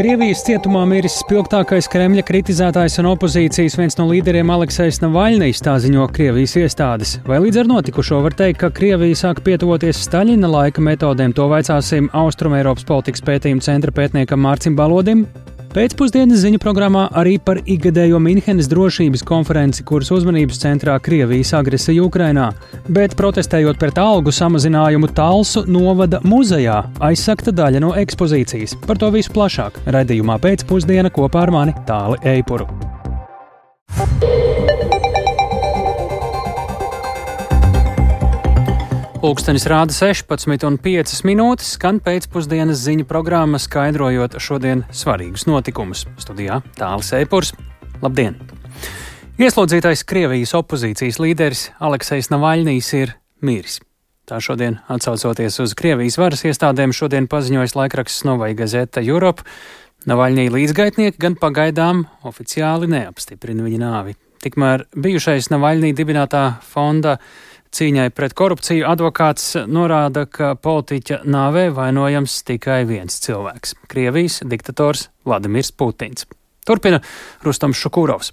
Krievijas cietumā miris spilgtākais Kremļa kritizētājs un opozīcijas viens no līderiem Aleksējs Navaļnijas, tā ziņo Krievijas iestādes. Vai līdz ar notikušo var teikt, ka Krievija sāk pietuvoties Staļina laika metodēm, to vaicāsim Austrum Eiropas politikas pētījuma centra pētniekam Mārcim Balodim. Pēcpusdienas ziņu programmā arī par ikgadējo Minhenes drošības konferenci, kuras uzmanības centrā Krievijas agresija Ukrainā, bet protestējot pret algu samazinājumu Talsu novada muzejā, aizsakta daļa no ekspozīcijas. Par to visu plašāk redzējumā pēcpusdiena kopā ar mani Tāli Eipuru. Pūkstens rāda 16,5 minūtes, skan pēcpusdienas ziņu programma, skaidrojot šodien svarīgus notikumus. Studijā Tāls Eipurs. Labdien! Ieslodzītais Krievijas opozīcijas līderis Aleksejs Navaļnīs ir miris. Tā šodien, atsaucoties uz Krievijas varas iestādēm, šodien paziņojas laikraksts Novai Gazeta Europe. Navaļņī līdzgaitnieki gan pagaidām oficiāli neapstiprina viņa nāvi. Tikmēr bijušais Navaļņī dibinātā fonda Cīņai pret korupciju advokāts norāda, ka politiķa nāvē vainojams tikai viens cilvēks - Krievijas diktators Vladimirs Putins. Turpina Rustams Šukūrovs.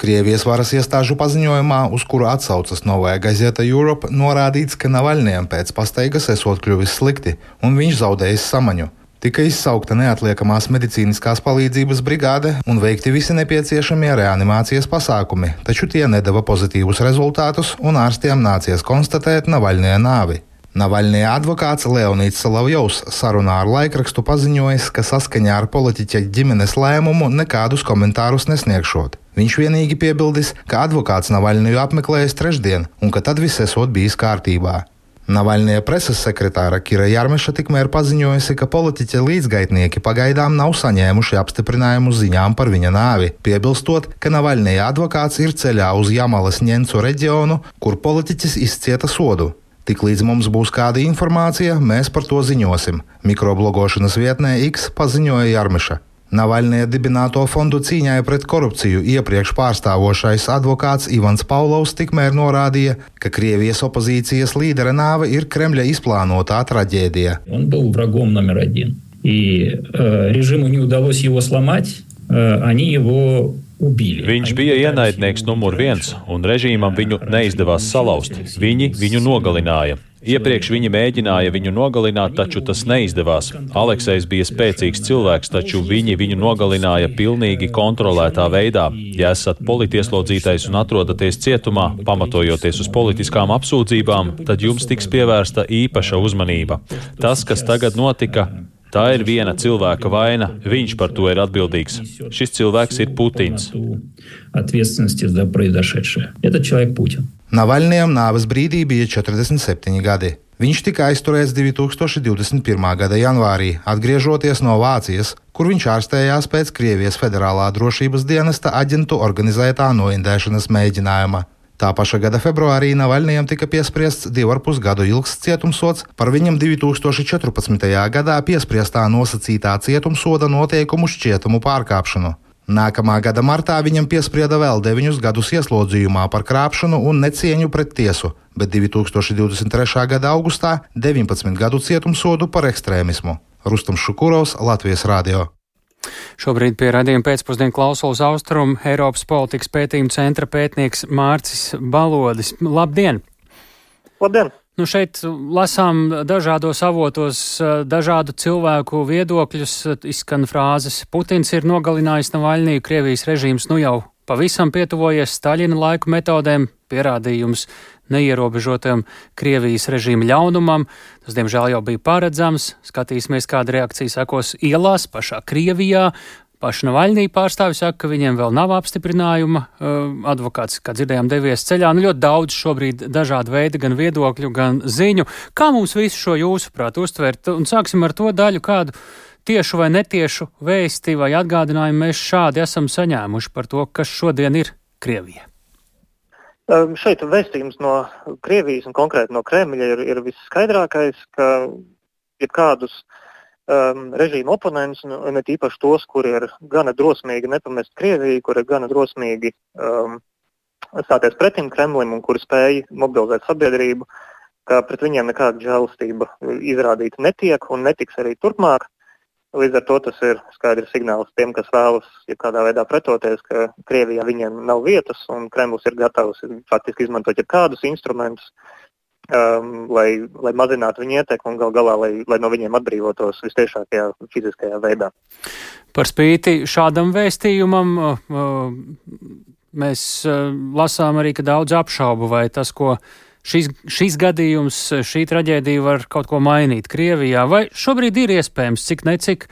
Krievijas varas iestāžu paziņojumā, uz kuru atsaucas Novaja Gazeta Europe, norādīts, ka Navaļņiem pēc pastaigas esot kļuvis slikti, un viņš zaudējis samaņu. Tika izsaukta neatliekamās medicīniskās palīdzības brigāde un veikti visi nepieciešamie reanimācijas pasākumi, taču tie nedeva pozitīvus rezultātus, un ārstiem nācies konstatēt Navaļnie nāvi. Navaļnie advokāts Leonīds Salavjovs sarunā ar laikrakstu paziņojis, ka saskaņā ar politiķa ģimenes lēmumu nekādus komentārus nesniegšot. Viņš vienīgi piebildis, ka advokāts Navaļniju apmeklējis trešdien un ka tad viss esot bijis kārtībā. Navaļnie preses sekretāra Kira Jarmeša tikmēr paziņojusi, ka politiķa līdzgaitnieki pagaidām nav saņēmuši apstiprinājumu ziņām par viņa nāvi, piebilstot, ka Navaļnie advokāts ir ceļā uz Jamalas ņemcu reģionu, kur politiķis izcieta sodu. Tiklīdz mums būs kāda informācija, mēs par to ziņosim. Mikroblogošanas vietnē X paziņoja Jarmeša. Navaļnie dibināto fondu cīņai pret korupciju iepriekš pārstāvošais advokāts Ivans Paulovs tikmēr norādīja, ka Krievijas opozīcijas līdera nāve ir Kremļa izplānotā traģēdija. И э, режиму не удалось его сломать, э, они его Viņš bija ienaidnieks numur viens, un režīmam viņu neizdevās salauzt. Viņi viņu nogalināja. Iepriekš viņi mēģināja viņu nogalināt, taču tas neizdevās. Aleksējs bija spēcīgs cilvēks, taču viņi viņu nogalināja pilnīgi kontrolētā veidā. Ja esat politieslodzītais un atrodaties cietumā, pamatojoties uz politiskām apsūdzībām, tad jums tiks pievērsta īpaša uzmanība. Tas, kas tagad notika, Tā ir viena cilvēka vaina. Viņš par to ir atbildīgs. Šis cilvēks ir Putins. Navaļņiem nāves brīdī bija 47 gadi. Viņš tika aizturēts 2021. gada janvārī, atgriežoties no Vācijas, kur viņš ārstējās pēc Krievijas federālā drošības dienesta aģentu organizētā noindēšanas mēģinājuma. Tā paša gada februārī Navaļnijam tika piespriests divu ar pus gadu ilgs cietumsots par viņam 2014. gadā piespriestā nosacītā cietumsoda noteikumu šķietumu pārkāpšanu. Nākamā gada martā viņam piesprieda vēl deviņus gadus ieslodzījumā par krāpšanu un necieņu pret tiesu, bet 2023. gada augustā 19 gadu cietumsodu par ekstrēmismu. Rustams Šukurovs, Latvijas Rādio. Šobrīd pie radījuma pēcpusdienu klausulas austrumu Eiropas politikas pētījuma centra pētnieks Mārcis Balodis. Labdien! Labdien! Nu šeit lasām dažādos avotos dažādu cilvēku viedokļus, izskan frāzes Putins ir nogalinājis Navaļniju, Krievijas režīms nu jau pavisam pietuvojies Staļina laiku metodēm, pierādījums neierobežotam Krievijas režīma ļaunumam. Tas, diemžēl, jau bija paredzams. Skatīsimies, kāda reakcija sekos ielās pašā Krievijā. Paša Navaļnī pārstāvi saka, ka viņiem vēl nav apstiprinājuma. Advokāts, kā dzirdējām, devies ceļā. Nu, ļoti daudz šobrīd dažādu veidu, gan viedokļu, gan ziņu. Kā mums visu šo jūsuprāt uztvert? Un sāksim ar to daļu, kādu tiešu vai netiešu vēsti vai atgādinājumu mēs šādi esam saņēmuši par to, kas šodien ir Krievija. Um, šeit vēstījums no Krievijas un konkrēti no Kremļa ir, ir visskaidrākais, ka ir kādus um, režīmu oponentus, un ne tīpaši tos, kuri ir gana drosmīgi nepamest Krieviju, kuri ir gana drosmīgi um, stāties pretim Kremlim un kuri spēj mobilizēt sabiedrību, ka pret viņiem nekāda žēlastība izrādīta netiek un netiks arī turpmāk. Līdz ar to tas ir skaidrs signāls tiem, kas vēlas ja kādā veidā pretoties, ka Krievijā viņiem nav vietas un Kremlis ir gatavs faktiski izmantot jebkādus instrumentus, um, lai, lai mazinātu viņu ietekmi un gal galā, lai, lai no viņiem atbrīvotos vistiešākajā fiziskajā veidā. Par spīti šādam vēstījumam uh, uh, mēs uh, lasām arī, ka daudz apšaubu vai tas, ko šis, šis gadījums, šī traģēdija var kaut ko mainīt Krievijā, vai šobrīd ir iespējams, cik necik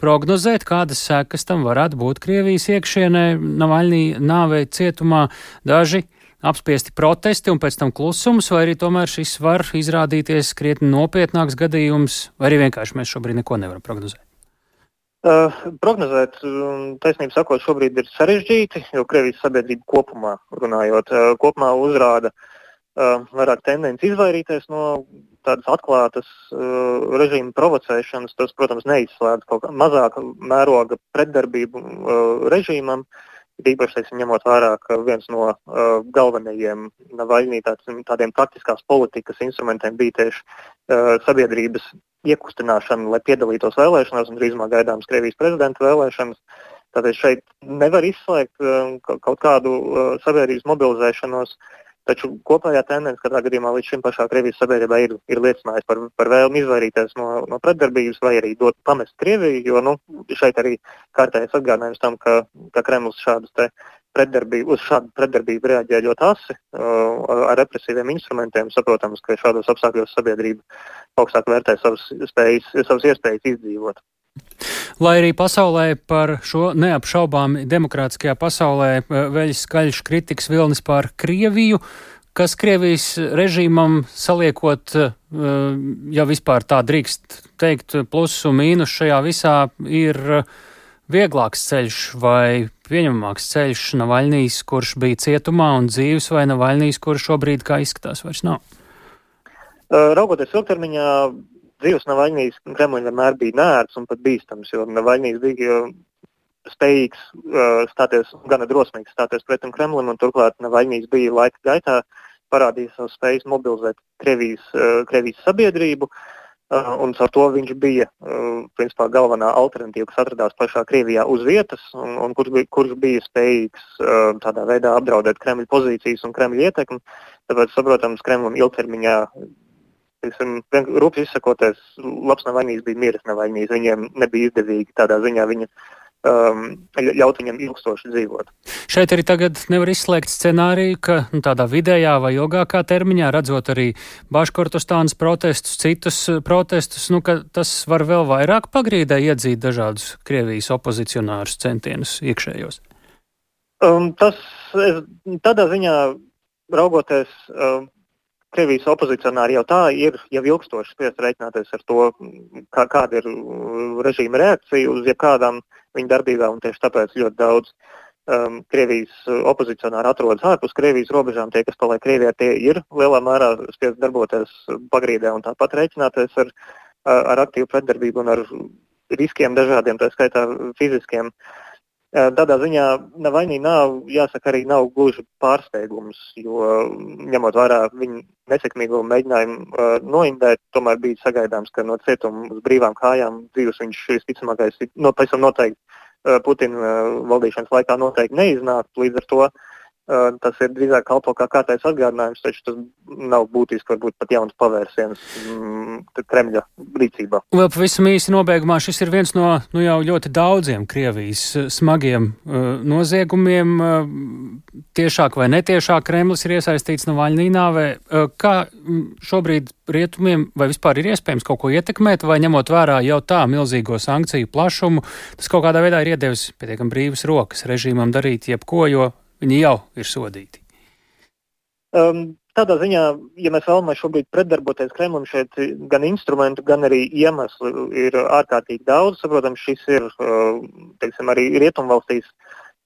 prognozēt, kādas sekas tam varētu būt Krievijas iekšienē, Navaļnī nāvei cietumā, daži apspiesti protesti un pēc tam klusums, vai arī tomēr šis var izrādīties krietni nopietnāks gadījums, vai arī vienkārši mēs šobrīd neko nevaram prognozēt? Uh, prognozēt, taisnība sakot, šobrīd ir sarežģīti, jo Krievijas sabiedrība kopumā runājot, uh, kopumā uzrāda uh, uh, vairāk tendence izvairīties no tādas atklātas uh, režīma provocēšanas. Tas, protams, neizslēdz kaut kā mazāka mēroga pretdarbību uh, režīmam. Īpaši, teiksim, ņemot vērā, ka viens no uh, galvenajiem Navaļnī tādiem praktiskās politikas instrumentiem bija tieši uh, sabiedrības iekustināšana, lai piedalītos vēlēšanās, un drīzumā gaidāmas Krievijas prezidenta vēlēšanas. Tātad šeit nevar izslēgt uh, kaut kādu uh, sabiedrības mobilizēšanos uh, Taču kopējā tendence katrā gadījumā līdz šim pašā Krievijas sabiedrībā ir, ir liecinājusi par, par vēlmi izvairīties no, no pretdarbības vai arī dot pamest Krieviju, jo nu, šeit arī kārtējais atgādinājums tam, ka, ka Kremlis šādus te pretdarbību, uz šādu pretdarbību reaģē ļoti asi ar represīviem instrumentiem. Saprotams, ka šādos apstākļos sabiedrība augstāk vērtē savas, spējas, savas iespējas izdzīvot. Lai arī pasaulē par šo neapšaubām demokrātiskajā pasaulē eh, veļas skaļš kritikas vilnis pār Krieviju, kas Krievijas režīmam saliekot, eh, ja vispār tā drīkst teikt, plusu un mīnus šajā visā ir vieglāks ceļš vai pieņemamāks ceļš Navaļnijas, kurš bija cietumā un dzīves, vai Navaļnijas, kurš šobrīd, kā izskatās, vairs nav? Eh, raugoties ilgtermiņā, dzīves Navaļnijas Kremlim vienmēr bija nērts un pat bīstams, jo Navaļnijas bija spējīgs uh, stāties, gana drosmīgs stāties pretim Kremlim, un turklāt Navaļnijas bija laika gaitā parādījis savu spējas mobilizēt Krievijas, uh, Krievijas sabiedrību, uh, un ar to viņš bija uh, principā galvenā alternatīva, kas atradās pašā Krievijā uz vietas, un, un kurš, bija, kurš bija spējīgs uh, tādā veidā apdraudēt Kremļa pozīcijas un Kremļa ietekmi. Tāpēc, saprotams, Kremlim ilgtermiņā teiksim, rūpīgi izsakoties, labs nevainīgs bija miris nevainīgs. Viņiem nebija izdevīgi tādā ziņā viņa um, ļaut viņam ilgstoši dzīvot. Šeit arī tagad nevar izslēgt scenāriju, ka nu, tādā vidējā vai ilgākā termiņā, redzot arī Baškortostānas protestus, citus uh, protestus, nu, ka tas var vēl vairāk pagrīdē iedzīt dažādus Krievijas opozicionārus centienus iekšējos. Um, tas es, tādā ziņā raugoties. Um, Krievijas opozicionāri jau tā ir jau ilgstoši spiest reiķināties ar to, kā, kāda ir uh, režīma reakcija uz jebkādām viņa darbībām. Tieši tāpēc ļoti daudz um, Krievijas opozicionāri atrodas ārpus Krievijas robežām. Tie, kas paliek Krievijā, tie ir lielā mērā spiest darboties pagrīdē un tāpat reiķināties ar, ar aktīvu pretdarbību un ar riskiem dažādiem, tā skaitā fiziskiem. Uh, Tādā ziņā Navaļnī nav, jāsaka, arī nav gluži pārsteigums, jo ņemot vērā viņa nesekmīgo mēģinājumu uh, noindēt, tomēr bija sagaidāms, ka no cietuma uz brīvām kājām dzīves viņš visticamākais, no, tam noteikti uh, Putina valdīšanas laikā noteikti neiznākt. Līdz ar to uh, tas ir drīzāk kalpo kā kārtējs atgādinājums, taču tas nav būtiski, varbūt pat jauns pavērsiens mm, Kremļa rīcībā. Vēl pavisam īsi nobeigumā šis ir viens no nu, jau ļoti daudziem Krievijas smagiem uh, noziegumiem. Uh, tiešāk vai netiešāk Kremlis ir iesaistīts Navaļnīnāvē. Uh, kā šobrīd rietumiem vai vispār ir iespējams kaut ko ietekmēt, vai ņemot vērā jau tā milzīgo sankciju plašumu, tas kaut kādā veidā ir iedevis pietiekami brīvas rokas režīmam darīt jebko, jo Viņi jau ir sodīti. Um, tādā ziņā, ja mēs vēlamies šobrīd pretdarboties Kremlim, šeit gan instrumentu, gan arī iemeslu ir ārkārtīgi daudz. Saprotams, šis ir uh, teiksim, arī rietumvalstīs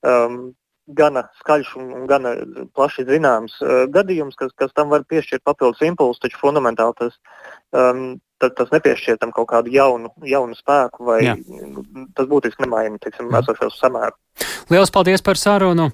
um, gana skaļš un gana plaši zināms uh, gadījums, kas, kas tam var piešķirt papildus impulsu, taču fundamentāli tas, um, tas, tas nepiešķir tam kaut kādu jaunu, jaunu spēku vai Jā. tas būtiski nemaina, esošos samērus. Lielas paldies par sarunu!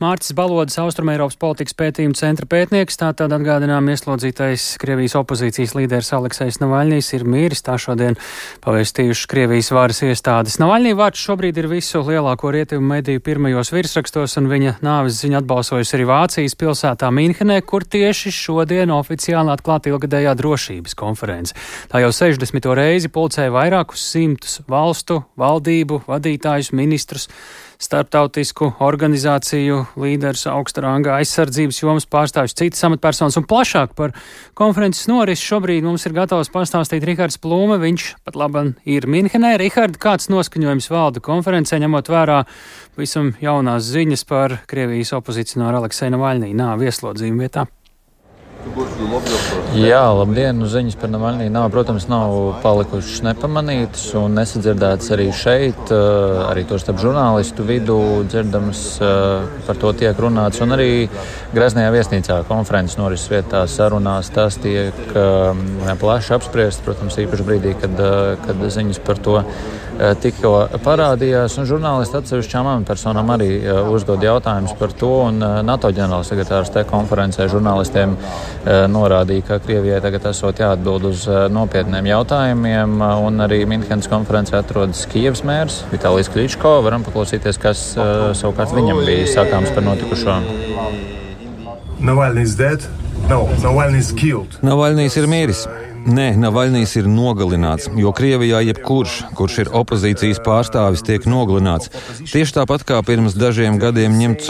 Mārcis Balodas, Austrumēropas politikas pētījuma centra pētnieks, tātad atgādinām ieslodzītais Krievijas opozīcijas līderis Aleksējs Navaļņīs ir mīris, tā šodien pavēstījuši Krievijas varas iestādes. Navaļņī vārds šobrīd ir visu lielāko rietumu mediju pirmajos virsrakstos, un viņa nāves ziņa atbalsojusi arī Vācijas pilsētā Mīnhenē, kur tieši šodien oficiāli atklāta ilgadējā drošības konference. Tā jau 60. reizi pulcēja vairākus simtus valstu, valdību, vadītājus, ministrus starptautisku organizāciju līderus, augsta ranga aizsardzības jomas pārstāvjus, citas amatpersonas un plašāk par konferences norisi. Šobrīd mums ir gatavs pastāstīt Rihards Plūme, viņš pat laban ir Minhenē. Rihard, kāds noskaņojums valda konferencē, ņemot vērā visam jaunās ziņas par Krievijas opozicionāru Aleksēnu Navaļnī nāvi ieslodzījumu vietā? Jā, labdien! Nu, ziņas par Navaļnī nav, protams, nav palikušas nepamanītas un nesadzirdētas arī šeit, eh, arī to starp žurnālistu vidū dzirdams eh, par to tiek runāts. Un arī Greznajā viesnīcā konferences norises vietā sarunās tas tiek eh, plaši apspriests, protams, īpaši brīdī, kad, kad ziņas par to tikko parādījās, un žurnālisti atsevišķām amatpersonām arī eh, uzdod jautājumus par to. Un eh, NATO ģenerālsekretārs te konferencē žurnālistiem norādīja, ka Krievijai tagad esot jāatbild uz nopietniem jautājumiem, un arī Minhenes konferencē atrodas Kievas mērs Vitālijas Kličko. Varam paklausīties, kas savukārt viņam bija sakāms par notikušo. Navalny's dead. No. Navalnijas ir miris. Nē, Navaļnīs ir nogalināts, jo Krievijā jebkurš, kurš ir opozīcijas pārstāvis, tiek nogalināts. Tieši tāpat kā pirms dažiem gadiem ņemts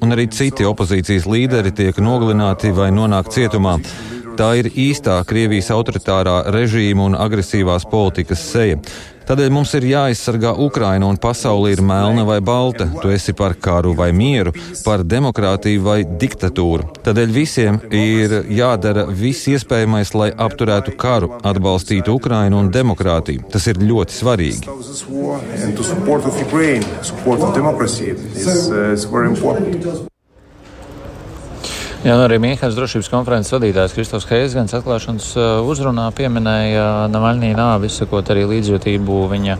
un arī citi opozīcijas līderi tiek nogalināti vai nonāk cietumā. Tā ir īstā Krievijas autoritārā režīma un agresīvās politikas seja. Tādēļ mums ir jāaizsargā Ukraina un pasaule ir melna vai balta. Tu esi par karu vai mieru, par demokrātiju vai diktatūru. Tādēļ visiem ir jādara viss iespējamais, lai apturētu karu, atbalstītu Ukrainu un demokrātiju. Tas ir ļoti svarīgi. Jā, nu arī Mīnhenes drošības konferences vadītājs Kristofs Heizgans atklāšanas uh, uzrunā pieminēja Navaļnī nāvi, izsakot arī līdzjūtību viņa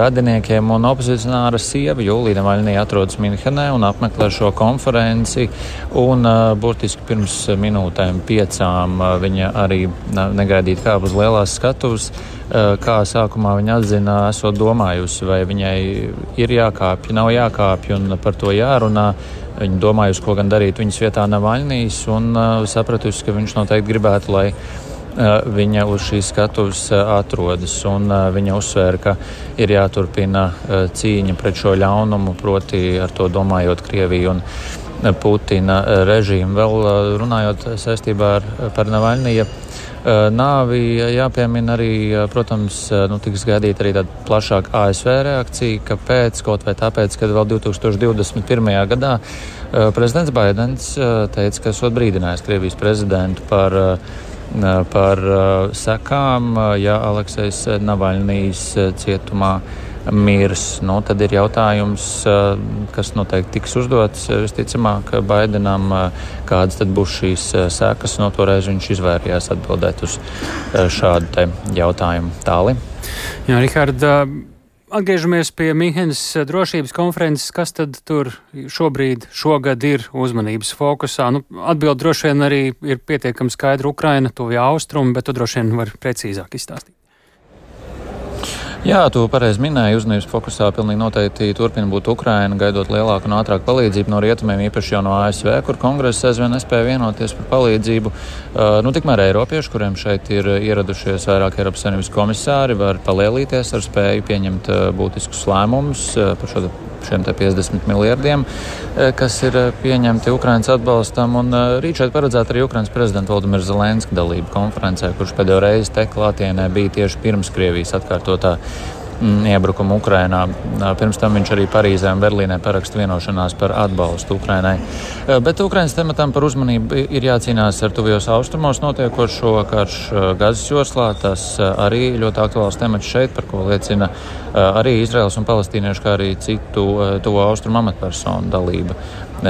radiniekiem un opozicionāra sieva Jūlija Navaļnī atrodas Mīnhenē un apmeklē šo konferenci. Un uh, burtiski pirms minūtēm piecām viņa arī negaidīt kāp uz lielās skatuves kā sākumā viņa atzina, esot domājusi, vai viņai ir jākāpj, nav jākāpj un par to jārunā. Viņa domājusi, ko gan darīt viņas vietā Navaļnīs, un uh, sapratusi, ka viņš noteikti gribētu, lai uh, viņa uz šīs skatuves uh, atrodas. Un, uh, viņa uzsvēra, ka ir jāturpina uh, cīņa pret šo ļaunumu, proti ar to domājot Krieviju un uh, Putina uh, režīmu. Vēl uh, runājot saistībā ar, Navaļniju nāvi jāpiemina arī, protams, nu, tiks gaidīta arī tāda plašāka ASV reakcija, kāpēc, kaut vai tāpēc, ka vēl 2021. gadā prezidents Baidens teica, ka esot brīdinājis Krievijas prezidentu par par sekām, ja Aleksis Navaļnijas cietumā mirs. Nu, tad ir jautājums, eh, kas noteikti tiks uzdots eh, visticamāk Baidenam, eh, kādas tad būs šīs sekas. No toreiz viņš izvērījās atbildēt uz šādu jautājumu. Tāli. Jā, Rihard, atgriežamies pie Mīnhenes drošības konferences. Kas tad tur šobrīd, šogad ir uzmanības fokusā? Nu, atbild droši vien arī ir pietiekami skaidra Ukraina, tuvie austrumi, bet tu droši vien vari precīzāk izstāstīt. Jā, tu pareizi minēji, uzmanības fokusā pilnīgi noteikti turpina būt Ukraina, gaidot lielāku un ātrāku palīdzību no rietumiem, īpaši jau no ASV, kur kongress aizvien nespēja vienoties par palīdzību. Uh, nu, tikmēr Eiropieši, kuriem šeit ir ieradušies vairāk Eiropas Savienības komisāri, var palielīties ar spēju pieņemt uh, būtiskus lēmumus uh, par šo šiem 50 miljardiem, kas ir pieņemti Ukraiņas atbalstam. Un rīt šeit paredzēta arī Ukraiņas prezidenta Valdemira Zelenska dalība konferencē, kurš pēdējo reizi te klātienē bija tieši pirms Krievijas atkārtotā iebrukumu Ukrainā. Pirms tam viņš arī Parīzē un Berlīnē paraksta vienošanās par atbalstu Ukrainai. Bet Ukrainas tematam par uzmanību ir jācīnās ar tuvijos austrumos notiekošo karš Gazas joslā. Tas arī ļoti aktuāls temats šeit, par ko liecina arī Izraels un palestīniešu, kā arī citu tuvo austrumu amatpersonu dalība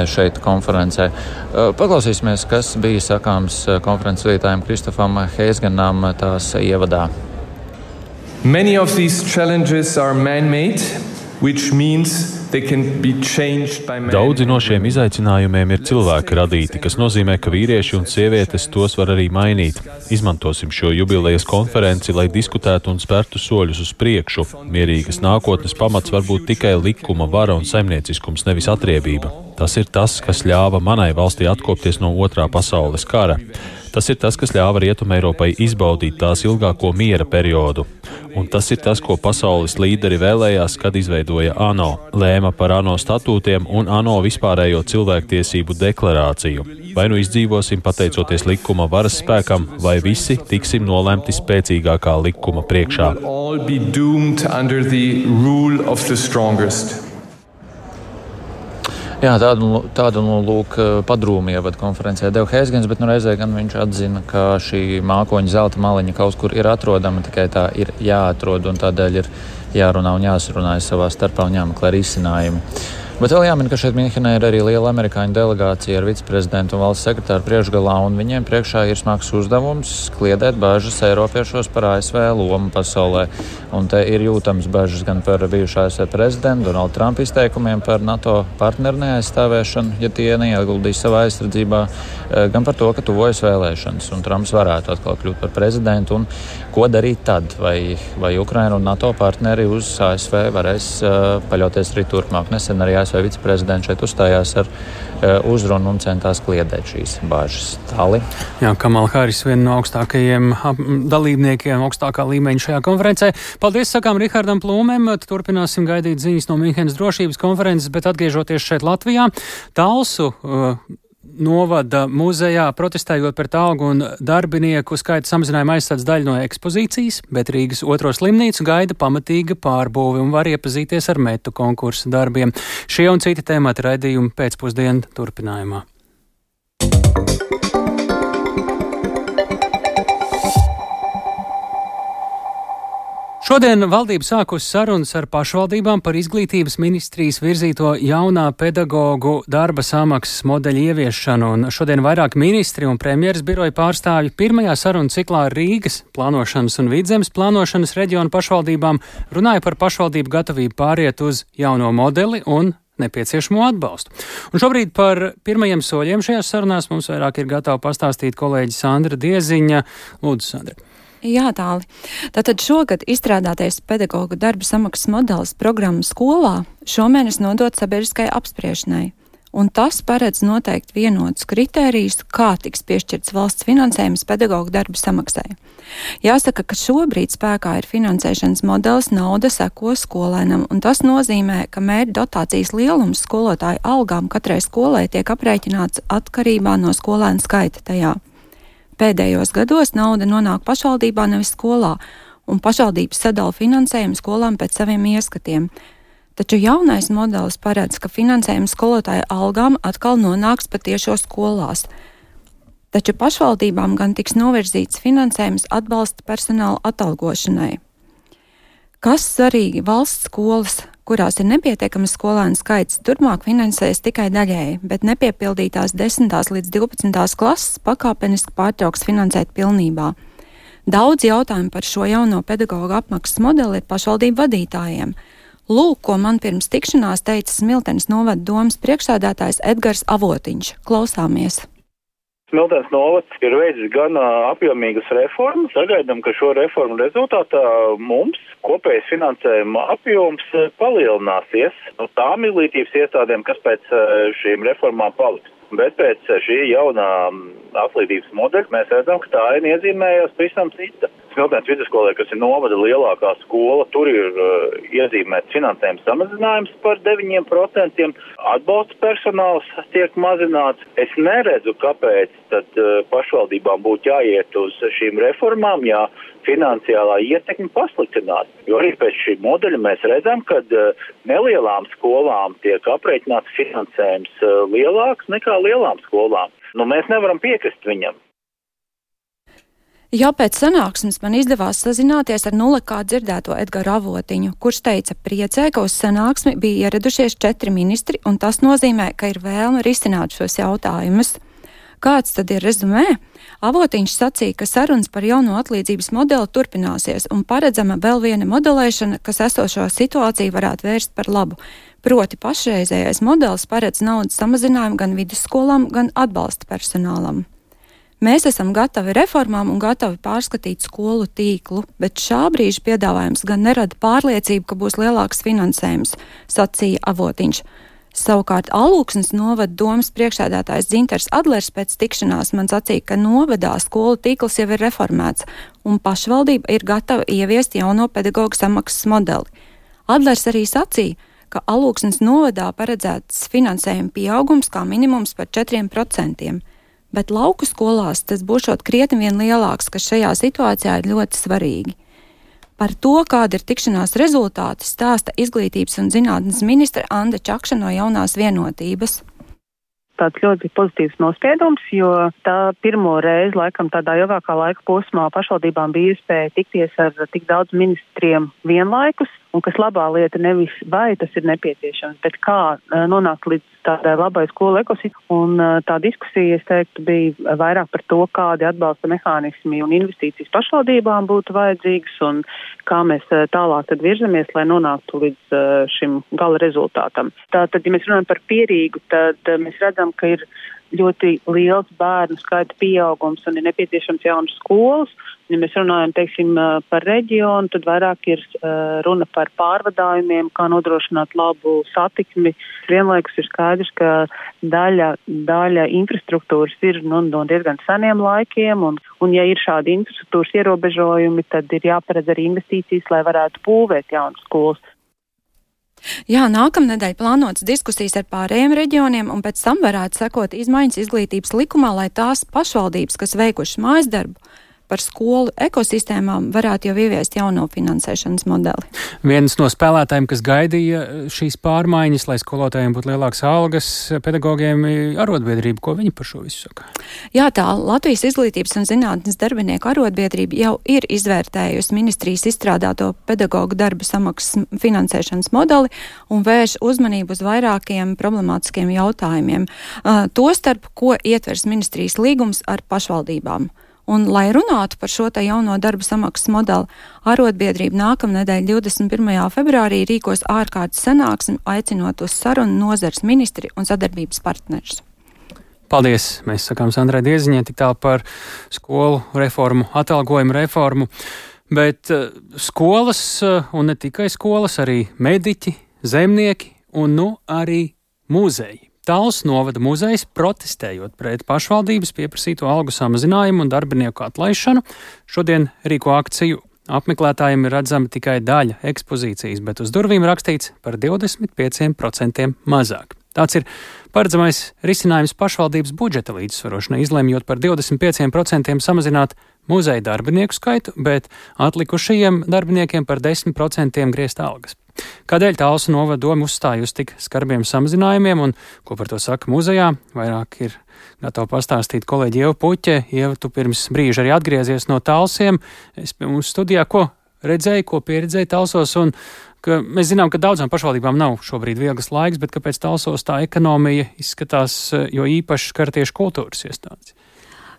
šeit konferencē. Paklausīsimies, kas bija sakāms konferences vietājiem Kristofam Heisganam tās ievadā. Many of these challenges are man made. Daudzi no šiem izaicinājumiem ir cilvēka radīti, kas nozīmē, ka vīrieši un sievietes tos var arī mainīt. Izmantosim šo jubilejas konferenci, lai diskutētu un spērtu soļus uz priekšu. Mierīgas nākotnes pamats var būt tikai likuma vara un saimnieciskums, nevis atriebība. Tas ir tas, kas ļāva manai valstī atkopties no otrā pasaules kara. Tas ir tas, kas ļāva Rietumē Eiropai izbaudīt tās ilgāko miera periodu. Un tas ir tas, ko pasaules līderi vēlējās, kad izveidoja ANO, lēma par ANO statūtiem un ANO vispārējo cilvēktiesību deklarāciju. Vai nu izdzīvosim pateicoties likuma varas spēkam, vai visi tiksim nolemti spēcīgākā likuma priekšā. Jā, tādu, tādu nu, lūk, padrūmu ievadu konferencē deva Hēzgens, bet nu, reizē gan viņš atzina, ka šī mākoņa zelta maliņa kaut kur ir atrodama, tikai tā ir jāatrod un tādēļ ir jārunā un jāsarunājas savā starpā un jāmeklē risinājumi. Bet vēl jāmin, ka šeit Minhenē ir arī liela amerikāņu delegācija ar viceprezidentu un valsts sekretāru priekšgalā, un viņiem priekšā ir smags uzdevums kliedēt bažas Eiropiešos par ASV lomu pasaulē. Un te ir jūtams bažas gan par bijušā ASV prezidentu Donaldu Trumpu izteikumiem par NATO partneru neaizstāvēšanu, ja tie neieguldīs savā aizsardzībā, eh, gan par to, ka tuvojas vēlēšanas, un Trumps varētu atkal kļūt par prezidentu. Un ko darīt tad? Vai, vai Ukraina un NATO partneri uz ASV varēs uh, paļauties arī turpmāk? Nesen arī ASV viceprezidents šeit uzstājās ar uh, uzrunu un centās kliedēt šīs bāžas. Tāli. Jā, Kamala Haris, viena no augstākajiem dalībniekiem, augstākā līmeņa šajā konferencē. Paldies, sakām Rihardam Plūmēm. Turpināsim gaidīt ziņas no Minhenes drošības konferences, bet atgriežoties šeit Latvijā, Talsu. Uh, novada muzejā, protestējot pret algu un darbinieku skaita samazinājumu aizsardz daļu no ekspozīcijas, bet Rīgas otro slimnīcu gaida pamatīga pārbūve un var iepazīties ar metu konkursu darbiem. Šie un citi temati raidījumi pēcpusdienu turpinājumā. Šodien valdība sākusi sarunas ar pašvaldībām par izglītības ministrijas virzīto jaunā pedagoģu darba samaksas modeļu ieviešanu, un šodien vairāk ministri un premjeras biroja pārstāvji pirmajā sarunu ciklā Rīgas plānošanas un vidzemes plānošanas reģionu pašvaldībām runāja par pašvaldību gatavību pāriet uz jauno modeli un nepieciešamo atbalstu. Un šobrīd par pirmajiem soļiem šajās sarunās mums vairāk ir gatava pastāstīt kolēģi Sandra Dieziņa. Lūdzu, Sandra. Jā, tāli. Tātad šogad izstrādātais pedagoģa darba samaksas modelis programmu skolā šomēnes nodot sabiedriskai apspriešanai. Un tas paredz noteikti vienotus kritērijus, kā tiks piešķirts valsts finansējums pedagoģa darba samaksai. Jāsaka, ka šobrīd spēkā ir finansēšanas modelis nauda seko skolēnam, un tas nozīmē, ka mērķa dotācijas lielums skolotāju algām katrai skolai tiek aprēķināts atkarībā no skolēnu skaita tajā. Pēdējos gados nauda nonāk pašvaldībā, nevis skolā, un pašvaldības sadala finansējumu skolām pēc saviem ieskatiem. Taču jaunais modelis paredz, ka finansējums skolotāja algām atkal nonāks patiešo skolās. Taču pašvaldībām gan tiks novirzīts finansējums atbalsta personāla atalgošanai. Kas svarīgi valsts skolas kurās ir nepietiekams skolēnu skaits, turpmāk finansēs tikai daļēji, bet nepiepildītās 10. līdz 12. klases pakāpeniski pārtrauks finansēt pilnībā. Daudz jautājumu par šo jauno pedagoģu apmaksas modeli ir pašvaldību vadītājiem. Lūk, ko man pirms tikšanās teica Smiltenes novada domas priekšsādātājs Edgars Avotiņš. Klausāmies! Smiltens novads ir veicis gan apjomīgas reformas. Sagaidām, ka šo reformu rezultātā mums kopējais finansējuma apjoms palielināsies no tām izglītības iestādēm, kas pēc šīm reformām paliks. Bet pēc šī jaunā atlīdzības modeļa mēs redzam, ka tā aina iezīmējās pavisam cita. Smiltens vidusskolē, kas ir novada lielākā skola, tur ir uh, iezīmēts finansējums samazinājums par 9%, atbalsta personāls tiek mazināts. Es neredzu, kāpēc tad uh, pašvaldībām būtu jāiet uz šīm reformām, ja finansiālā ietekme pasliktinās. Jo arī pēc šī modeļa mēs redzam, ka uh, nelielām skolām tiek aprēķināts finansējums uh, lielāks nekā lielām skolām. Nu, mēs nevaram piekrist viņam. Jā, pēc sanāksmes man izdevās sazināties ar nulekā dzirdēto Edgars Avotiņu, kurš teica priecē, ka uz sanāksmi bija ieradušies četri ministri, un tas nozīmē, ka ir vēlme risināt šos jautājumus. Kāds tad ir rezumē? Avotiņš sacīja, ka sarunas par jauno atlīdzības modeli turpināsies un paredzama vēl viena modelēšana, kas esošo situāciju varētu vērst par labu. Proti pašreizējais modelis paredz naudas samazinājumu gan vidusskolām, gan atbalsta personālam. Mēs esam gatavi reformām un gatavi pārskatīt skolu tīklu, bet šā brīža piedāvājums gan nerada pārliecību, ka būs lielāks finansējums, sacīja avotiņš. Savukārt Alūksnes novada domas priekšsēdētājs Dzinters Adlers pēc tikšanās man sacīja, ka novadā skolu tīkls jau ir reformēts un pašvaldība ir gatava ieviest jauno pedagoģu samaksas modeli. Adlers arī sacīja, ka Alūksnes novadā paredzēts finansējuma pieaugums kā minimums par 4% bet lauku skolās tas būšot krietni vien lielāks, kas šajā situācijā ir ļoti svarīgi. Par to, kāda ir tikšanās rezultāti, stāsta izglītības un zinātnes ministra Anna Čakša no jaunās vienotības. Tāds ļoti pozitīvs nospiedums, jo tā pirmo reizi, laikam, tādā ilgākā laika posmā pašvaldībām bija iespēja tikties ar tik daudz ministriem vienlaikus, un kas labā lieta nevis vai tas ir nepieciešams, bet kā nonākt līdz tādai labai skolu ekosistēmai. Un tā diskusija, es teiktu, bija vairāk par to, kādi atbalsta mehānismi un investīcijas pašvaldībām būtu vajadzīgas un kā mēs tālāk tad virzamies, lai nonāktu līdz šim gala rezultātam. Tātad, ja mēs runājam par pierīgu, tad mēs redzam, ka ir ļoti liels bērnu skaita pieaugums un ir nepieciešams jaunas skolas. Ja mēs runājam teiksim, par reģionu, tad vairāk ir runa par pārvadājumiem, kā nodrošināt labu satikmi. Vienlaikus ir skaidrs, ka daļa, daļa infrastruktūras ir nu, no diezgan seniem laikiem, un, un ja ir šādi infrastruktūras ierobežojumi, tad ir jāparedz arī investīcijas, lai varētu būvēt jaunas skolas. Jā, nākamnedēļ plānotas diskusijas ar pārējiem reģioniem, un pēc tam varētu sekot izmaiņas izglītības likumā, lai tās pašvaldības, kas veikušas mājas darbu, par skolu ekosistēmām varētu jau ieviest jauno finansēšanas modeli. Viens no spēlētājiem, kas gaidīja šīs pārmaiņas, lai skolotājiem būtu lielākas algas, pedagogiem arotbiedrība, ko viņi par šo visu saka? Jā, tā Latvijas izglītības un zinātnes darbinieku arotbiedrība jau ir izvērtējusi ministrijas izstrādāto pedagoģu darba samaksas finansēšanas modeli un vērš uzmanību uz vairākiem problemātiskiem jautājumiem. Uh, Tostarp, ko ietvers ministrijas līgums ar pašvaldībām. Un, lai runātu par šo jauno darba samaksas modeli, arotbiedrība nākamnedēļ 21. februārī rīkos ārkārtas sanāksmi, aicinot uz sarunu nozars ministri un sadarbības partnerus. Paldies! Mēs sakām Sandrai Dieziņai tik tālu par skolu reformu, atalgojumu reformu. Bet uh, skolas, uh, un ne tikai skolas, arī mediķi, zemnieki un nu arī muzeji Tāls novada muzejs protestējot pret pašvaldības pieprasīto algu samazinājumu un darbinieku atlaišanu. Šodien rīko akciju apmeklētājiem ir redzama tikai daļa ekspozīcijas, bet uz durvīm rakstīts par 25% mazāk. Tāds ir paredzamais risinājums pašvaldības budžeta līdzsvarošanai, izlemjot par 25% samazināt muzeja darbinieku skaitu, bet atlikušajiem darbiniekiem par 10% griezt algas. Kādēļ tālsu novada doma uzstāja uz tik skarbiem samazinājumiem un ko par to saka muzejā? Vairāk ir gatava pastāstīt kolēģi Ieva Puķe. Ieva, tu pirms brīža arī atgriezies no tālsiem. Es pie mums studijā, ko redzēju, ko pieredzēju tālsos un ka mēs zinām, ka daudzām pašvaldībām nav šobrīd viegls laiks, bet kāpēc tālsos tā ekonomija izskatās jo īpaši skar tieši kultūras iestādes?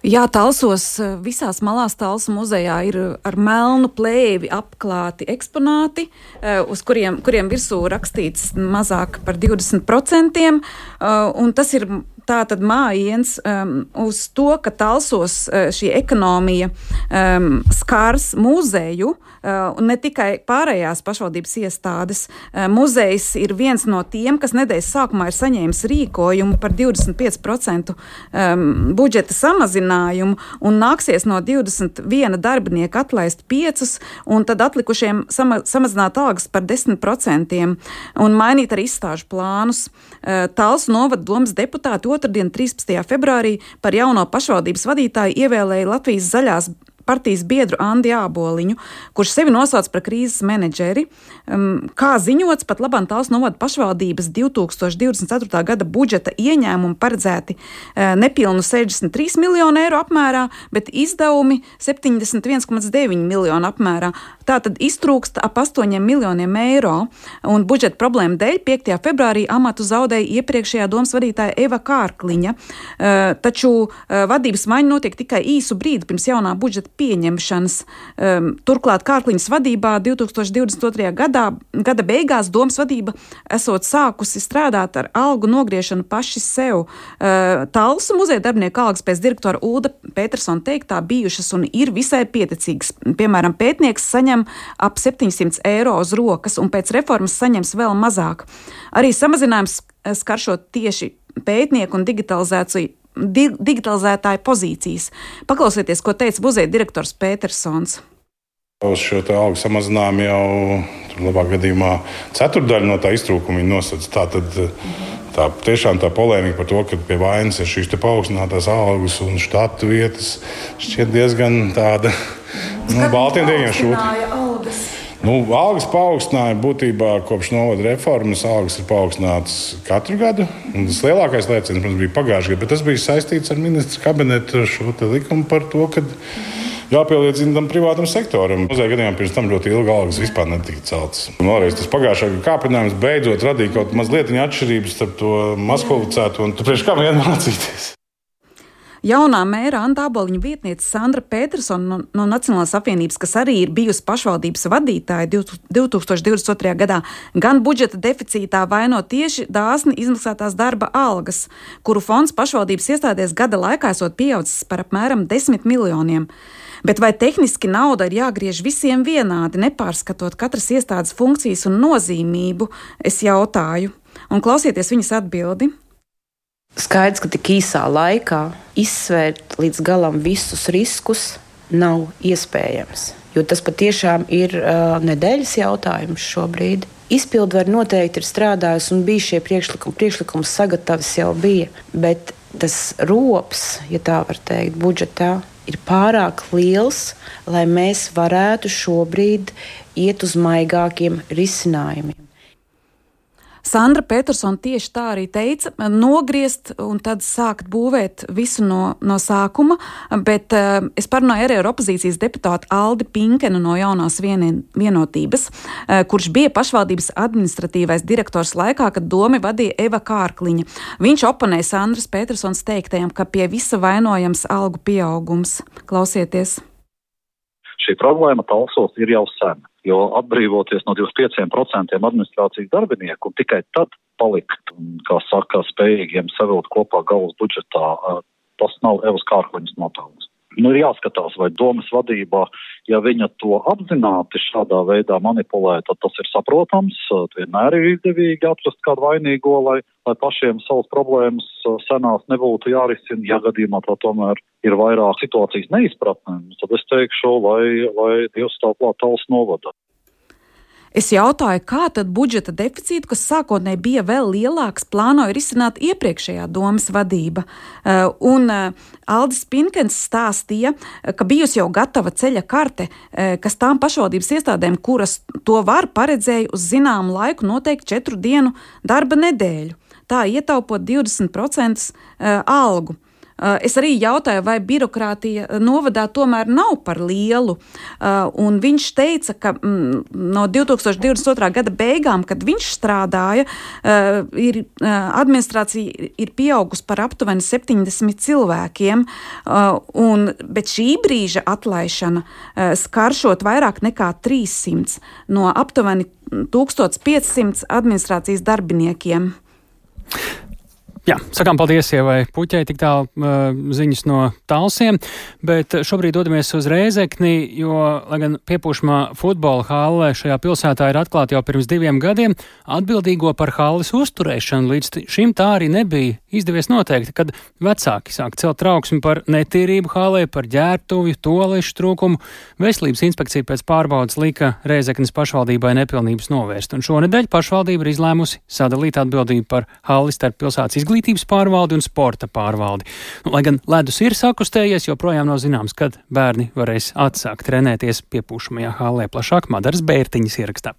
Jā, talsos eh, visās malās talsu muzejā ir ar melnu plēvi apklāti eksponāti, eh, uz kuriem, kuriem virsū rakstīts mazāk par 20%, eh, un tas ir tā tad mājiens um, uz to, ka talsos uh, šī ekonomija um, skars muzeju uh, un ne tikai pārējās pašvaldības iestādes. Uh, muzejs ir viens no tiem, kas nedēļas sākumā ir saņēmis rīkojumu par 25% um, budžeta samazinājumu un nāksies no 21 darbinieka atlaist 5 un tad atlikušiem sama, samazināt algas par 10% un mainīt arī izstāžu plānus. Uh, Talsu novada domas deputāti otrdien, 13. februārī, par jauno pašvaldības vadītāju ievēlēja Latvijas zaļās partijas biedru Andi Āboliņu, kurš sevi nosauc par krīzes menedžeri. Um, kā ziņots, pat labāk tās novada pašvaldības 2024. gada budžeta ieņēmumi paredzēti uh, nepilnu 63 miljonu eiro apmērā, bet izdevumi 71,9 miljonu apmērā. Tā tad iztrūkst ap 8 miljoniem eiro, un budžeta problēma dēļ 5. februārī amatu zaudēja iepriekšējā domas vadītāja Eva Kārkliņa. Uh, taču uh, vadības maiņa notiek tikai īsu brīdi pirms jaunā budžeta pieņemšanas. Um, turklāt Kārkliņas vadībā 2022. gadā, gada beigās domas vadība esot sākusi strādāt ar algu nogriešanu paši sev. Uh, Talsu muzeja darbinieku algas pēc direktora Ulda Petersona teiktā bijušas un ir visai pieticīgas. Piemēram, pētnieks saņem ap 700 eiro uz rokas, un pēc reformas saņems vēl mazāk. Arī samazinājums eh, skaršot tieši pētnieku un digitalizāciju di digitalizētāju pozīcijas. Paklausieties, ko teica muzeja direktors Petersons. Uz šo algu samazinājumu jau labāk gadījumā ceturdaļa no tā iztrūkuma ir nosacīta. Tā tad tā, tiešām tā polēmika par to, ka pie vainas ir šīs paaugstinātās algas un štatu vietas šķiet diezgan tāda Nu, Baltiem diegiem šūta. Nu, algas paaugstināja būtībā kopš novada reformas. Algas ir paaugstinātas katru gadu. Tas lielākais lēciens, protams, bija pagājušajā gadā, bet tas bija saistīts ar ministra kabineta šo likumu par to, ka jāpielīdzina tam privātam sektoram. Mazajā gadījumā pirms tam ļoti ilgi algas vispār netika celtas. Vēlreiz tas pagājušā gada kāpinājums beidzot radīja kaut mazliet atšķirības starp to maskavicētu un priekš kā vien mācīties. Jaunā mēra Anta Aboliņa vietniece Sandra Petersona no, no Nacionālās apvienības, kas arī ir bijusi pašvaldības vadītāja 2022. gadā, gan budžeta deficītā vaino tieši dāsni izmaksātās darba algas, kuru fonds pašvaldības iestādēs gada laikā esot pieaudzis par apmēram 10 miljoniem. Bet vai tehniski nauda ir jāgriež visiem vienādi, nepārskatot katras iestādes funkcijas un nozīmību, es jautāju. Un klausieties viņas atbildi. Skaidrs, ka tik īsā laikā izsvērt līdz galam visus riskus nav iespējams. Jo tas patiešām ir uh, nedēļas jautājums šobrīd. Izpildvaru noteikti ir strādājusi un bija šie priekšlikumi. Priekšlikums sagatavs jau bija, bet tas rops, ja tā var teikt, budžetā ir pārāk liels, lai mēs varētu šobrīd iet uz maigākiem risinājumiem. Sandra Petersona tieši tā arī teica - nogriezt un tad sākt būvēt visu no, no sākuma, bet uh, es parunāju arī ar opozīcijas deputātu Aldi Pinkenu no jaunās vienien, vienotības, uh, kurš bija pašvaldības administratīvais direktors laikā, kad domi vadīja Eva Kārkliņa. Viņš oponēja Sandras Petersons teiktajam, ka pie visa vainojams algu pieaugums. Klausieties! Šī problēma talsos ir jau sena jo atbrīvoties no 25% administrācijas darbinieku un tikai tad palikt, kā saka, spējīgiem savilkt kopā galvas budžetā, tas nav Evas Kārkoņas nopelns. Nu, ir jāskatās, vai domas vadībā, ja viņa to apzināti šādā veidā manipulē, tad tas ir saprotams. Vienmēr ir izdevīgi atrast kādu vainīgo, lai, lai pašiem savas problēmas senās nebūtu jārisina. Ja gadījumā tā tomēr ir vairāk situācijas neizpratnē, tad es teikšu, lai, lai Dievs tā klāt tals novada. Es jautāju, kā tad budžeta deficītu, kas sākotnēji bija vēl lielāks, plānoja risināt iepriekšējā domas vadība. Uh, un uh, Aldis Pinkens stāstīja, ka bijusi jau gatava ceļa karte, kas tām pašvaldības iestādēm, kuras to var, paredzēja uz zināmu laiku noteikti četru dienu darba nedēļu. Tā ietaupot 20% algu. Eh, es arī jautāju, vai birokrātija novadā tomēr nav par lielu. Eh, un viņš teica, ka mm, no 2022. gada beigām, kad viņš strādāja, eh, ir, administrācija ir pieaugusi par aptuveni 70 cilvēkiem. Un, bet šī brīža atlaišana skaršot vairāk nekā 300 no aptuveni 1500 administrācijas darbiniekiem. Jā, sakām paldies Ievai Puķai, tik tālu uh, ziņas no tālsiem, bet šobrīd dodamies uz Rēzekni, jo, lai gan piepūšamā futbola hāle šajā pilsētā ir atklāta jau pirms diviem gadiem, atbildīgo par hāles uzturēšanu līdz šim tā arī nebija izdevies noteikt, kad vecāki sāk celt trauksmi par netīrību hālē, par ģērbtuvju, tolešu trūkumu. Veselības inspekcija pēc pārbaudas lika Rēzeknes pašvaldībai nepilnības novērst, un šonedēļ pašvaldība ir izlēmusi sadalīt atbildību par hāli starp pilsētas izglītību izglītības pārvaldi un sporta pārvaldi. Nu, lai gan ledus ir sakustējies, joprojām nav zināms, kad bērni varēs atsākt trenēties piepūšamajā hālē plašāk Madaras Bērtiņas ierakstā.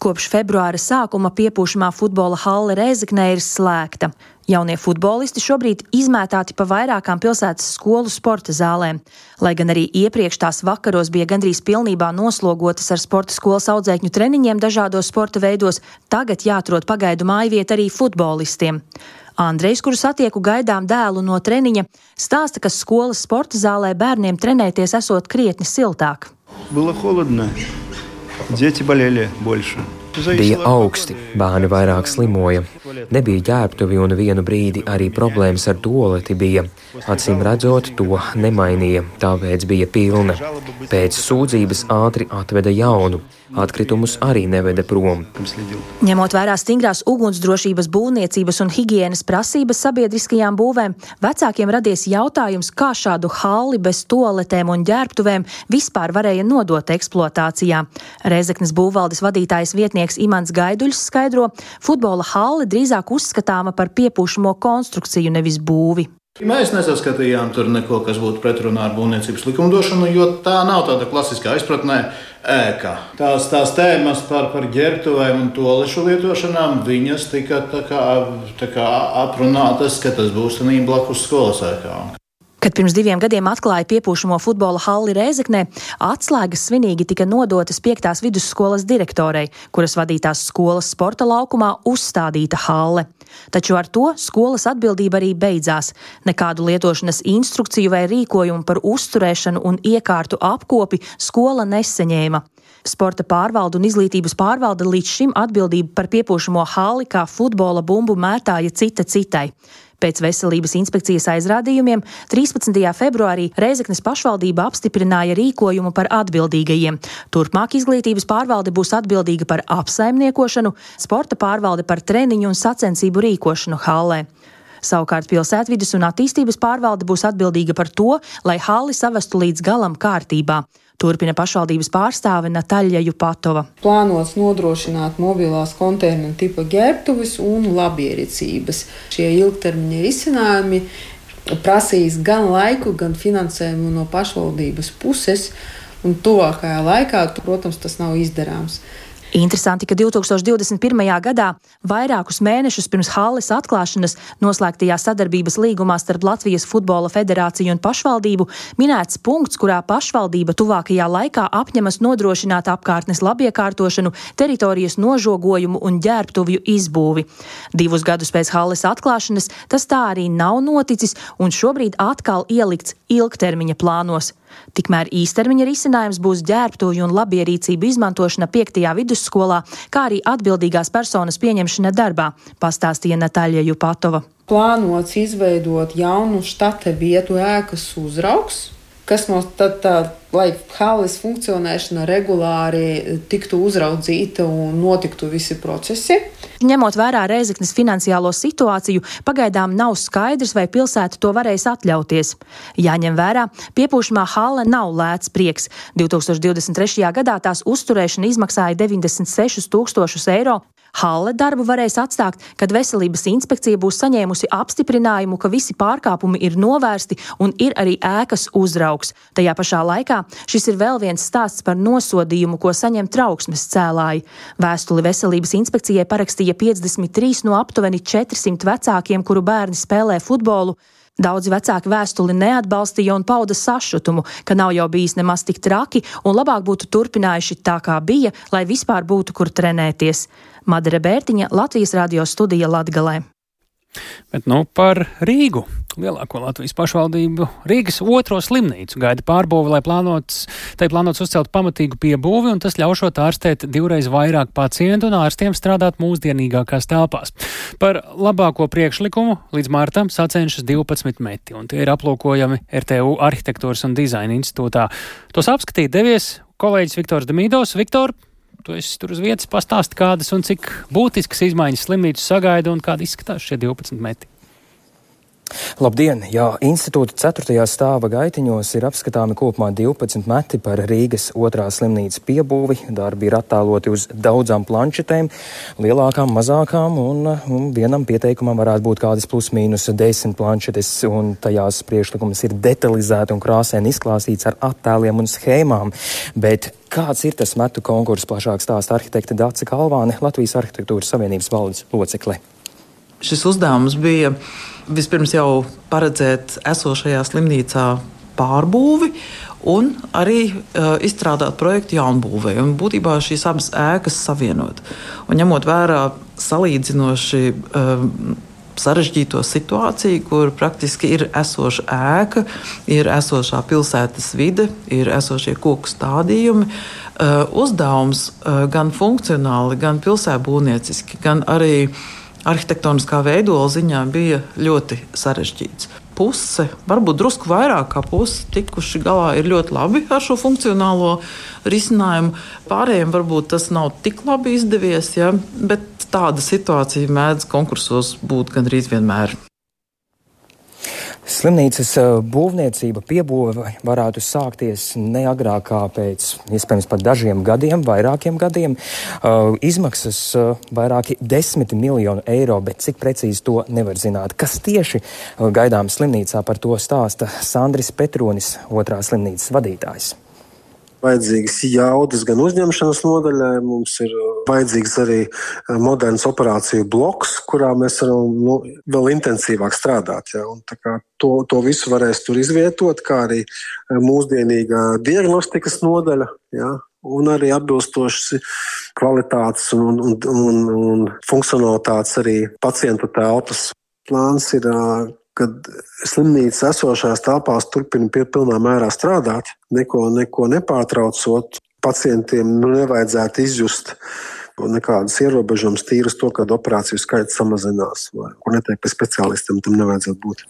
Kopš februāra sākuma piepūšamā futbola halle Reizeknē ir slēgta. Jaunie futbolisti šobrīd izmētāti pa vairākām pilsētas skolu sporta zālēm. Lai gan arī iepriekš tās vakaros bija gandrīz pilnībā noslogotas ar sporta skolas audzēkņu treniņiem dažādos sporta veidos, tagad jāatrod pagaidu mājvieta arī futbolistiem. Andrejs, kuru satieku gaidām dēlu no treniņa, stāsta, ka skolas sporta zālē bērniem trenēties esot krietni siltāk. Было холодно. Дети болели больше. Bija augsti, bērni vairāk slimoja. Nebija ģērbtuvi un vienu brīdi arī problēmas ar toleti bija. Acīm redzot, to nemainīja, tāpēc bija pilna. Pēc sūdzības ātri atveda jaunu. Atkritumus arī neveda prom. Ņemot vērā stingrās ugunsdrošības, būvniecības un higiēnas prasības sabiedriskajām būvēm, vecākiem radies jautājums, kā šādu halli bez toaletēm un ģērbtuvēm vispār varēja nodot eksploatācijā. Reizeknas būvvaldes vadītājs vietnieks Imants Gaiduļs skaidro, futbola halli drīzāk uzskatāma par piepūšamo konstrukciju, nevis būvi. Mēs nesaskatījām tur neko, kas būtu pretrunā ar būvniecības likumdošanu, jo tā nav tāda klasiskā izpratnē ēka. Tās, tās tēmas par, par ģērbtuvēm un toalešu lietošanām, viņas tika tā kā, tā kā aprunātas, ka tas būs blakus skolas ēkām. Kad pirms diviem gadiem atklāja piepūšamo futbola halli Rēzeknē, atslēgas svinīgi tika nodotas 5. vidusskolas direktorei, kuras vadītās skolas sporta laukumā uzstādīta halle. Taču ar to skolas atbildība arī beidzās. Nekādu lietošanas instrukciju vai rīkojumu par uzturēšanu un iekārtu apkopi skola neseņēma. Sporta pārvalde un izglītības pārvalde līdz šim atbildību par piepūšamo hali kā futbola bumbu mētāja cita citai. Pēc veselības inspekcijas aizrādījumiem 13. februārī Reizeknas pašvaldība apstiprināja rīkojumu par atbildīgajiem. Turpmāk izglītības pārvalde būs atbildīga par apsaimniekošanu, sporta pārvalde par treniņu un sacensību rīkošanu hallē. Savukārt pilsētvidas un attīstības pārvalde būs atbildīga par to, lai halli savestu līdz galam kārtībā. Turpina pašvaldības pārstāve Nataļa Jupatova. Plānots nodrošināt mobilās konteineru tipa ģērbtuves un labiericības. Šie ilgtermiņa risinājumi prasīs gan laiku, gan finansējumu no pašvaldības puses, un tuvākajā laikā, protams, tas nav izdarāms. Interesanti, ka 2021. gadā, vairākus mēnešus pirms Halles atklāšanas, noslēgtajā sadarbības līgumā starp Latvijas Futbola Federāciju un pašvaldību, minēts punkts, kurā pašvaldība tuvākajā laikā apņemas nodrošināt apkārtnes labiekārtošanu, teritorijas nožogojumu un ģērbtuvju izbūvi. Divus gadus pēc Halles atklāšanas tas tā arī nav noticis, un šobrīd atkal ielikts ilgtermiņa plānos. Tikmēr īstermiņa risinājums būs ģērbtuju un labierīcību izmantošana 5. vidusskolā, kā arī atbildīgās personas pieņemšana darbā, pastāstīja Natāļa Jupatova. Plānots izveidot jaunu štata vietu ēkas uzraugs, kas no tad, tā, lai halas funkcionēšana regulāri tiktu uzraudzīta un notiktu visi procesi. Ņemot vērā Reizeknas finansiālo situāciju, pagaidām nav skaidrs, vai pilsēta to varēs atļauties. Jāņem vērā, piepūšamā hala nav lēts prieks. 2023. gadā tās uzturēšana izmaksāja 96 tūkstošus eiro, Halle darbu varēs atstākt, kad veselības inspekcija būs saņēmusi apstiprinājumu, ka visi pārkāpumi ir novērsti un ir arī ēkas uzraugs. Tajā pašā laikā šis ir vēl viens stāsts par nosodījumu, ko saņem trauksmes cēlāji. Vēstuli veselības inspekcijai parakstīja 53 no aptuveni 400 vecākiem, kuru bērni spēlē futbolu. Daudzi vecāki vēstuli neatbalstīja un pauda sašutumu, ka nav jau bijis nemaz tik traki un labāk būtu turpinājuši tā, kā bija, lai vispār būtu kur trenēties. Madara Bērtiņa, Latvijas radio studija Latgalē. Bet nu par Rīgu. Lielāko Latvijas pašvaldību Rīgas otro slimnīcu gaida pārbūve, lai plānots, tai plānots uzcelt pamatīgu piebūvi, un tas ļaušot ārstēt divreiz vairāk pacientu un ārstiem strādāt mūsdienīgākās telpās. Par labāko priekšlikumu līdz martam sacenšas 12 meti, un tie ir aplūkojami RTU arhitektūras un dizaina institūtā. Tos apskatīt devies kolēģis Viktors Demīdovs. Viktor, tu esi tur uz vietas, pastāsti, kādas un cik būtiskas izmaiņas slimnīcu sagaida un kāda izskatās šie 12 metri. Labdien! Jā, institūta 4. stāva gaitiņos ir apskatāmi kopumā 12 meti par Rīgas otrā slimnīcas piebūvi. Darbi ir attēloti uz daudzām planšetēm, lielākām, mazākām, un, un vienam pieteikumam varētu būt kādas plus mīnus 10 planšetes, un tajās priekšlikums ir detalizēti un krāsēni izklāstīts ar attēliem un schēmām. Bet Kāds ir tas metu konkurss plašāk stāsta arhitekte Dāca Kalvāne, Latvijas arhitektūras savienības valdes locekle? Šis uzdevums bija vispirms jau paredzēt esošajā slimnīcā pārbūvi un arī uh, izstrādāt projektu jaunbūvē. Un būtībā šīs abas ēkas savienot. Un ņemot vērā salīdzinoši uh, sarežģīto situāciju, kur praktiski ir esoša ēka, ir esošā pilsētas vide, ir esošie koku stādījumi. Uh, uzdevums uh, gan funkcionāli, gan pilsētbūvnieciski, gan arī uh, arhitektoniskā veidola ziņā bija ļoti sarežģīts. Puse, varbūt drusku vairāk kā puse, tikuši galā ir ļoti labi ar šo funkcionālo risinājumu. Pārējiem varbūt tas nav tik labi izdevies, ja, bet tāda situācija mēdz konkursos būt gandrīz vienmēr. Slimnīcas eh, būvniecība piebūve varētu sākties neagrāk kā pēc iespējams pat dažiem gadiem, vairākiem gadiem. Uh, izmaksas uh, vairāki desmit miljonu eiro, bet cik precīzi to nevar zināt. Kas tieši gaidām slimnīcā par to stāsta Sandris Petronis, otrā slimnīcas vadītājs vajadzīgas jaudas gan uzņemšanas nodaļai, mums ir uh, vajadzīgs arī uh, moderns operāciju bloks, kurā mēs varam nu, vēl intensīvāk strādāt. Ja? Un, to, to visu varēs tur izvietot, kā arī uh, mūsdienīga diagnostikas nodaļa. Ja? Un arī atbilstošas kvalitātes un, un, un, un funkcionalitātes arī pacientu telpas. Plāns ir kad slimnīcas esošās telpās turpina pilnā mērā strādāt, neko, neko nepārtraucot, pacientiem nu, nevajadzētu izjust nekādas ierobežojumus tīras to, ka operāciju skaits samazinās, vai kur netiek pie speciālistiem, tam nevajadzētu būt.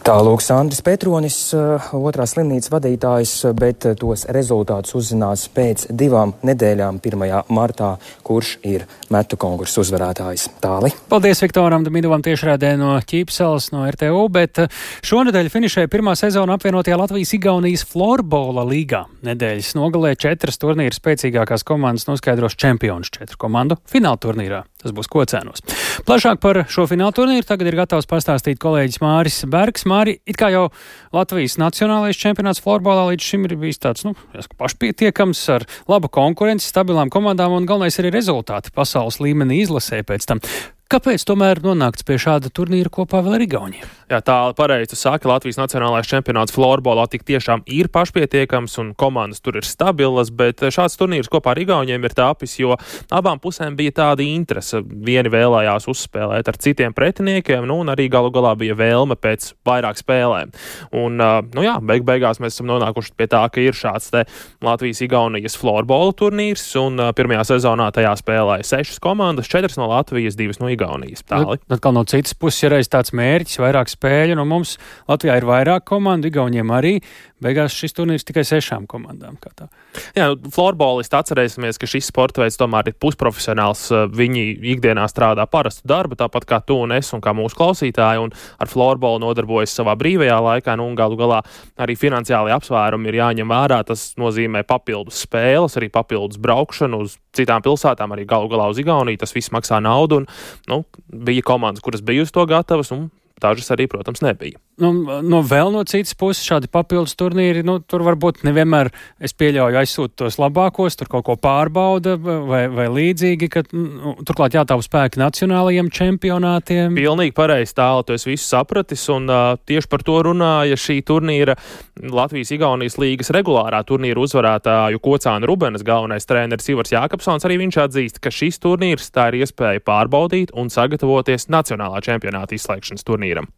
Tālūk, Sandris Petronis, eh, otrā slimnīcas vadītājs, bet eh, tos rezultātus uzzinās pēc divām nedēļām, 1. martā, kurš ir metu konkursu uzvarētājs. Tāli. Paldies Viktoram Damidovam tiešrādē no Ķīpselas, no RTU, bet eh, šonadēļ finišēja pirmā sezona apvienotajā Latvijas-Igaunijas florbola līgā. Nedēļas nogalē četras turnīra spēcīgākās komandas noskaidros čempionus četru komandu fināla turnīrā. Tas būs kocēnos. Plašāk par šo fināla turnīru tagad ir gatavs pastāstīt kolēģis Māris Bergs. Māri, it kā jau Latvijas nacionālais čempionāts florbolā līdz šim ir bijis tāds, nu, pašpietiekams, ar labu konkurenci, stabilām komandām un galvenais arī rezultāti pasaules līmenī izlasē pēc tam. Kāpēc tomēr nonākts pie šāda turnīra kopā vēl ar Igauniju? Jā, tā pareizi saka, Latvijas Nacionālais čempionāts florbolā tik tiešām ir pašpietiekams un komandas tur ir stabilas, bet šāds turnīrs kopā ar Igauniem ir tāpis, jo abām pusēm bija tāda interese. Vieni vēlējās uzspēlēt ar citiem pretiniekiem, nu, un arī galu galā bija vēlme pēc vairāk spēlēm. Un, nu jā, beig beigās mēs esam nonākuši pie tā, ka ir šāds Latvijas-Igaunijas florbola turnīrs, un pirmajā sezonā tajā spēlēja sešas komandas, četras no Latvijas, divas no Igaunijas. Igaunijas tāli. Atkal no citas puses ir reiz tāds mērķis, vairāk spēļu, no mums Latvijā ir vairāk komandu, Igauniem arī. Beigās šis turnīrs tikai sešām komandām. Jā, nu, florbolisti atcerēsimies, ka šis sporta veids tomēr ir pusprofesionāls. Viņi ikdienā strādā parastu darbu, tāpat kā tu un es, un kā mūsu klausītāji, un ar florbolu nodarbojas savā brīvajā laikā. Nu, galu galā arī finansiāli apsvērumi ir jāņem vērā. Tas nozīmē papildus spēles, arī papildus braukšanu uz citām pilsētām, arī galu galā uz Igauniju. Tas viss maksā naudu. Un, nu, bija komandas, kuras bija uz to gatavas, un dažas arī, protams, nebija. Nu, no vēl no citas puses, šādi papildus turnīri, nu, tur varbūt nevienmēr es pieļauju aizsūt tos labākos, tur kaut ko pārbauda vai, vai līdzīgi, ka nu, turklāt jātāv spēki nacionālajiem čempionātiem. Pilnīgi pareizi tālu, tu esi visu sapratis, un uh, tieši par to runāja šī turnīra Latvijas-Igaunijas līgas regulārā turnīra uzvarētāju Kocāna Rubenes galvenais treneris Ivars Jākapsons. Arī viņš atzīst, ka šis turnīrs tā ir iespēja pārbaudīt un sagatavoties nacionālā čempionāta izslēgšanas turnīram.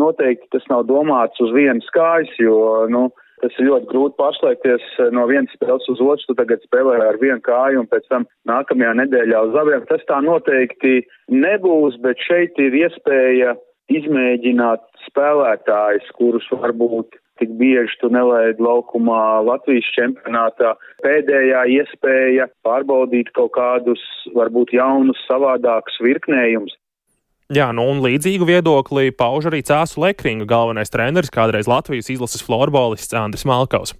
Noteikti tas nav domāts uz vienas kājas, jo, nu, tas ir ļoti grūti eh, no vienas spēles uz otru. Tu tagad spēlē ar vienu kāju un pēc tam nākamajā nedēļā uz abiem. Tas tā noteikti nebūs, bet šeit ir iespēja izmēģināt spēlētājus, kurus varbūt tik bieži tu nelaidi laukumā Latvijas čempionātā. Pēdējā iespēja pārbaudīt kaut kādus varbūt jaunus, savādākus virknējumus. Jā, nu un līdzīgu viedokli pauž arī Cēsu Lekringa galvenais treneris, kādreiz Latvijas izlases florbolists Andris Malkaus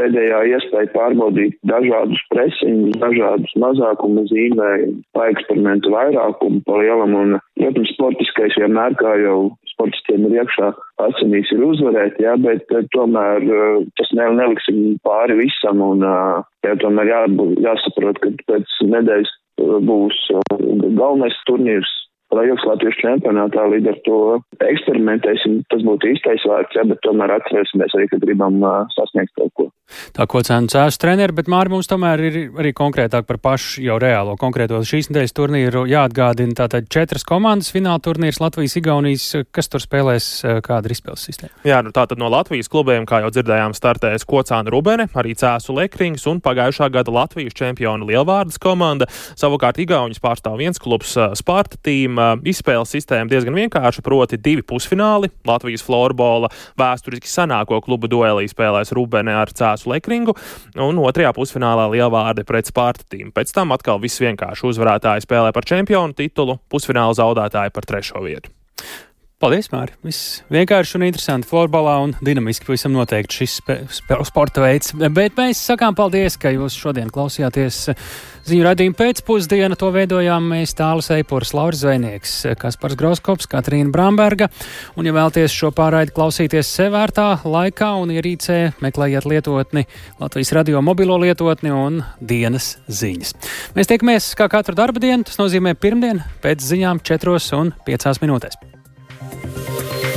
pēdējā iespēja pārbaudīt dažādus presiņus, dažādus mazākuma zīmējumus, paeksperimentu vairākumu pa lielam. Un, protams, sportiskais vienmēr, kā jau sportistiem ir iekšā, asinīs ir uzvarēt, jā, bet eh, tomēr eh, tas ne, neliksim pāri visam. Un, eh, jā, tomēr jā, jāsaprot, ka pēc nedēļas būs galvenais turnīrs projekts Latvijas čempionātā, līdz ar to eksperimentēsim, tas būtu īstais vārds, ja, bet tomēr atcerēsimies arī, ka gribam uh, sasniegt kaut ko. Tā ko cenu cēsu treneri, bet Māri mums tomēr ir arī konkrētāk par pašu jau reālo konkrēto šīs nedēļas turnīru jāatgādina. Tātad četras komandas fināla turnīrs Latvijas, Igaunijas, kas tur spēlēs, kāda ir izpildes sistēma? Jā, nu tātad no Latvijas klubiem, kā jau dzirdējām, startēs Kocāna Rubene, arī Cēsu Lekrings un pagājušā gada Latvijas čempiona Lielvārdas komanda. Savukārt Igaunijas pārstāv viens klubs Sparta tīm izspēles sistēma diezgan vienkārša, proti divi pusfināli. Latvijas florbola vēsturiski senāko klubu duelī spēlēs Rubene ar Cēsu Lekringu, un otrajā pusfinālā Lielvārde pret Spārta tīmu. Pēc tam atkal viss vienkārši uzvarētāji spēlē par čempionu titulu, pusfināla zaudētāji par trešo vietu. Paldies, Mārtiņ! Viss vienkārši un interesanti florbolā un dinamiski pavisam noteikti šis sporta veids. Bet mēs sakām paldies, ka jūs šodien klausījāties ziņu radījumu pēcpusdienu. To veidojām mēs Tālis Eipurs, Lauris Zvejnieks, Kaspars Groskops, Katrīna Bramberga. Un, ja vēlties šo pārraidi klausīties sevērtā laikā un ierīcē, meklējiet lietotni Latvijas radio mobilo lietotni un dienas ziņas. Mēs tiekamies kā katru darba dienu, tas nozīmē pirmdien pēc ziņām 4 un 5 minūtēs. Thank you.